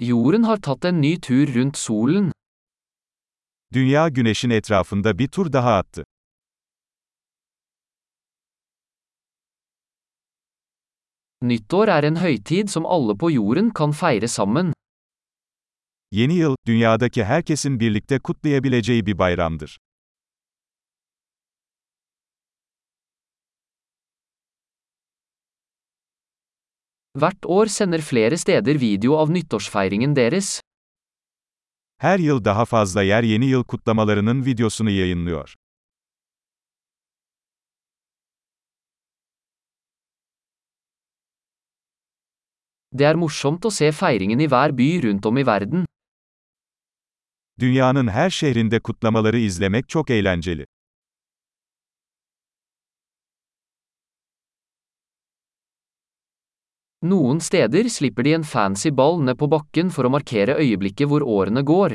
Jorden har tatt en ny tur rundt solen. Dünya güneşin etrafında bir tur daha attı. Nyttår er en høytid som alle på jorden kan feire sammen. Yeni yıl, dünyadaki herkesin birlikte kutlayabileceği bir bayramdır. Hvert år sender flere steder video av nyttårsfeiringen deres. Her yıl daha fazla yer yeni yıl kutlamalarının videosunu yayınlıyor. Det er morsomt å se feiringen i hver by rundt om i verden. Dünyanın her şehrinde kutlamaları izlemek çok eğlenceli. Noen steder slipper de en fancy ball ned på bakken for å markere øyeblikket hvor årene går.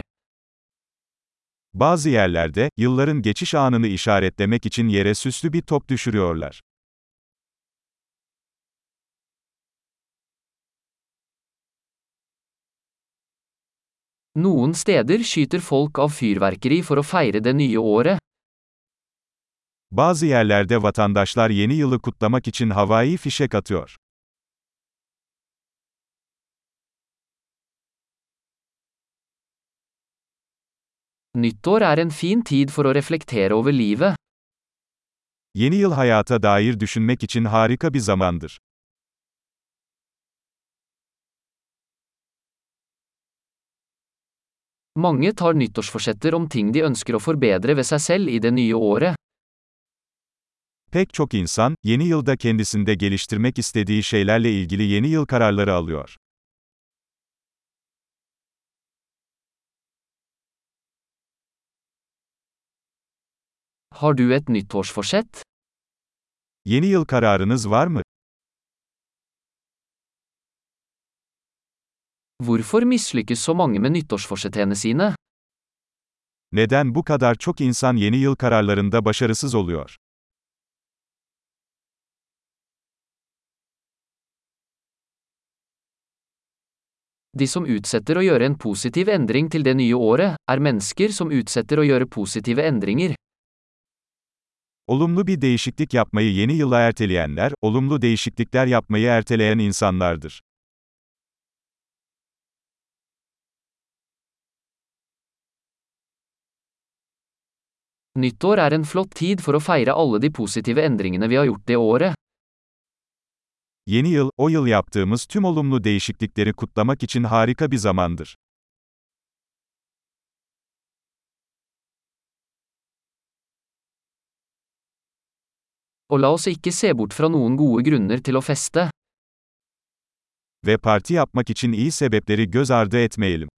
Bazı yerlerde, yılların geçiş anını işaretlemek için yere süslü bir top düşürüyorlar. Noen steder skyter folk av fyrverkeri for å feire det nye året. Bazı yerlerde vatandaşlar yeni yılı kutlamak için havai fişek atıyor. Nyttår er en fin tid for å reflektere over livet. Yeni yıl hayata dair düşünmek için harika bir zamandır. Mange tar nyttårsforsetter om ting de ønsker å forbedre ved seg selv i det nye året. Pek çok insan, yeni yılda kendisinde geliştirmek istediği şeylerle ilgili yeni yıl kararları alıyor. Har du et nyttårsforsett? Yeni yıl kararınız var mı? Hvorfor mislykkes så mange med nyttårsforsettene sine? Neden bu kadar çok insan yeni yıl kararlarında başarısız oluyor? De som utsetter å gjøre en positiv endring til det nye året, er mennesker som utsetter å gjøre positive endringer. Olumlu bir değişiklik yapmayı yeni yıla erteleyenler, olumlu değişiklikler yapmayı erteleyen insanlardır. Nyttår er en flott tid for å feire alle de positive endringene vi har gjort det året. Yeni yıl, o yıl yaptığımız tüm olumlu değişiklikleri kutlamak için harika bir zamandır. Og la oss ikke se bort fra noen gode grunner til å feste. Ve parti yapmak için iyi sebepleri göz ardı etmeyelim.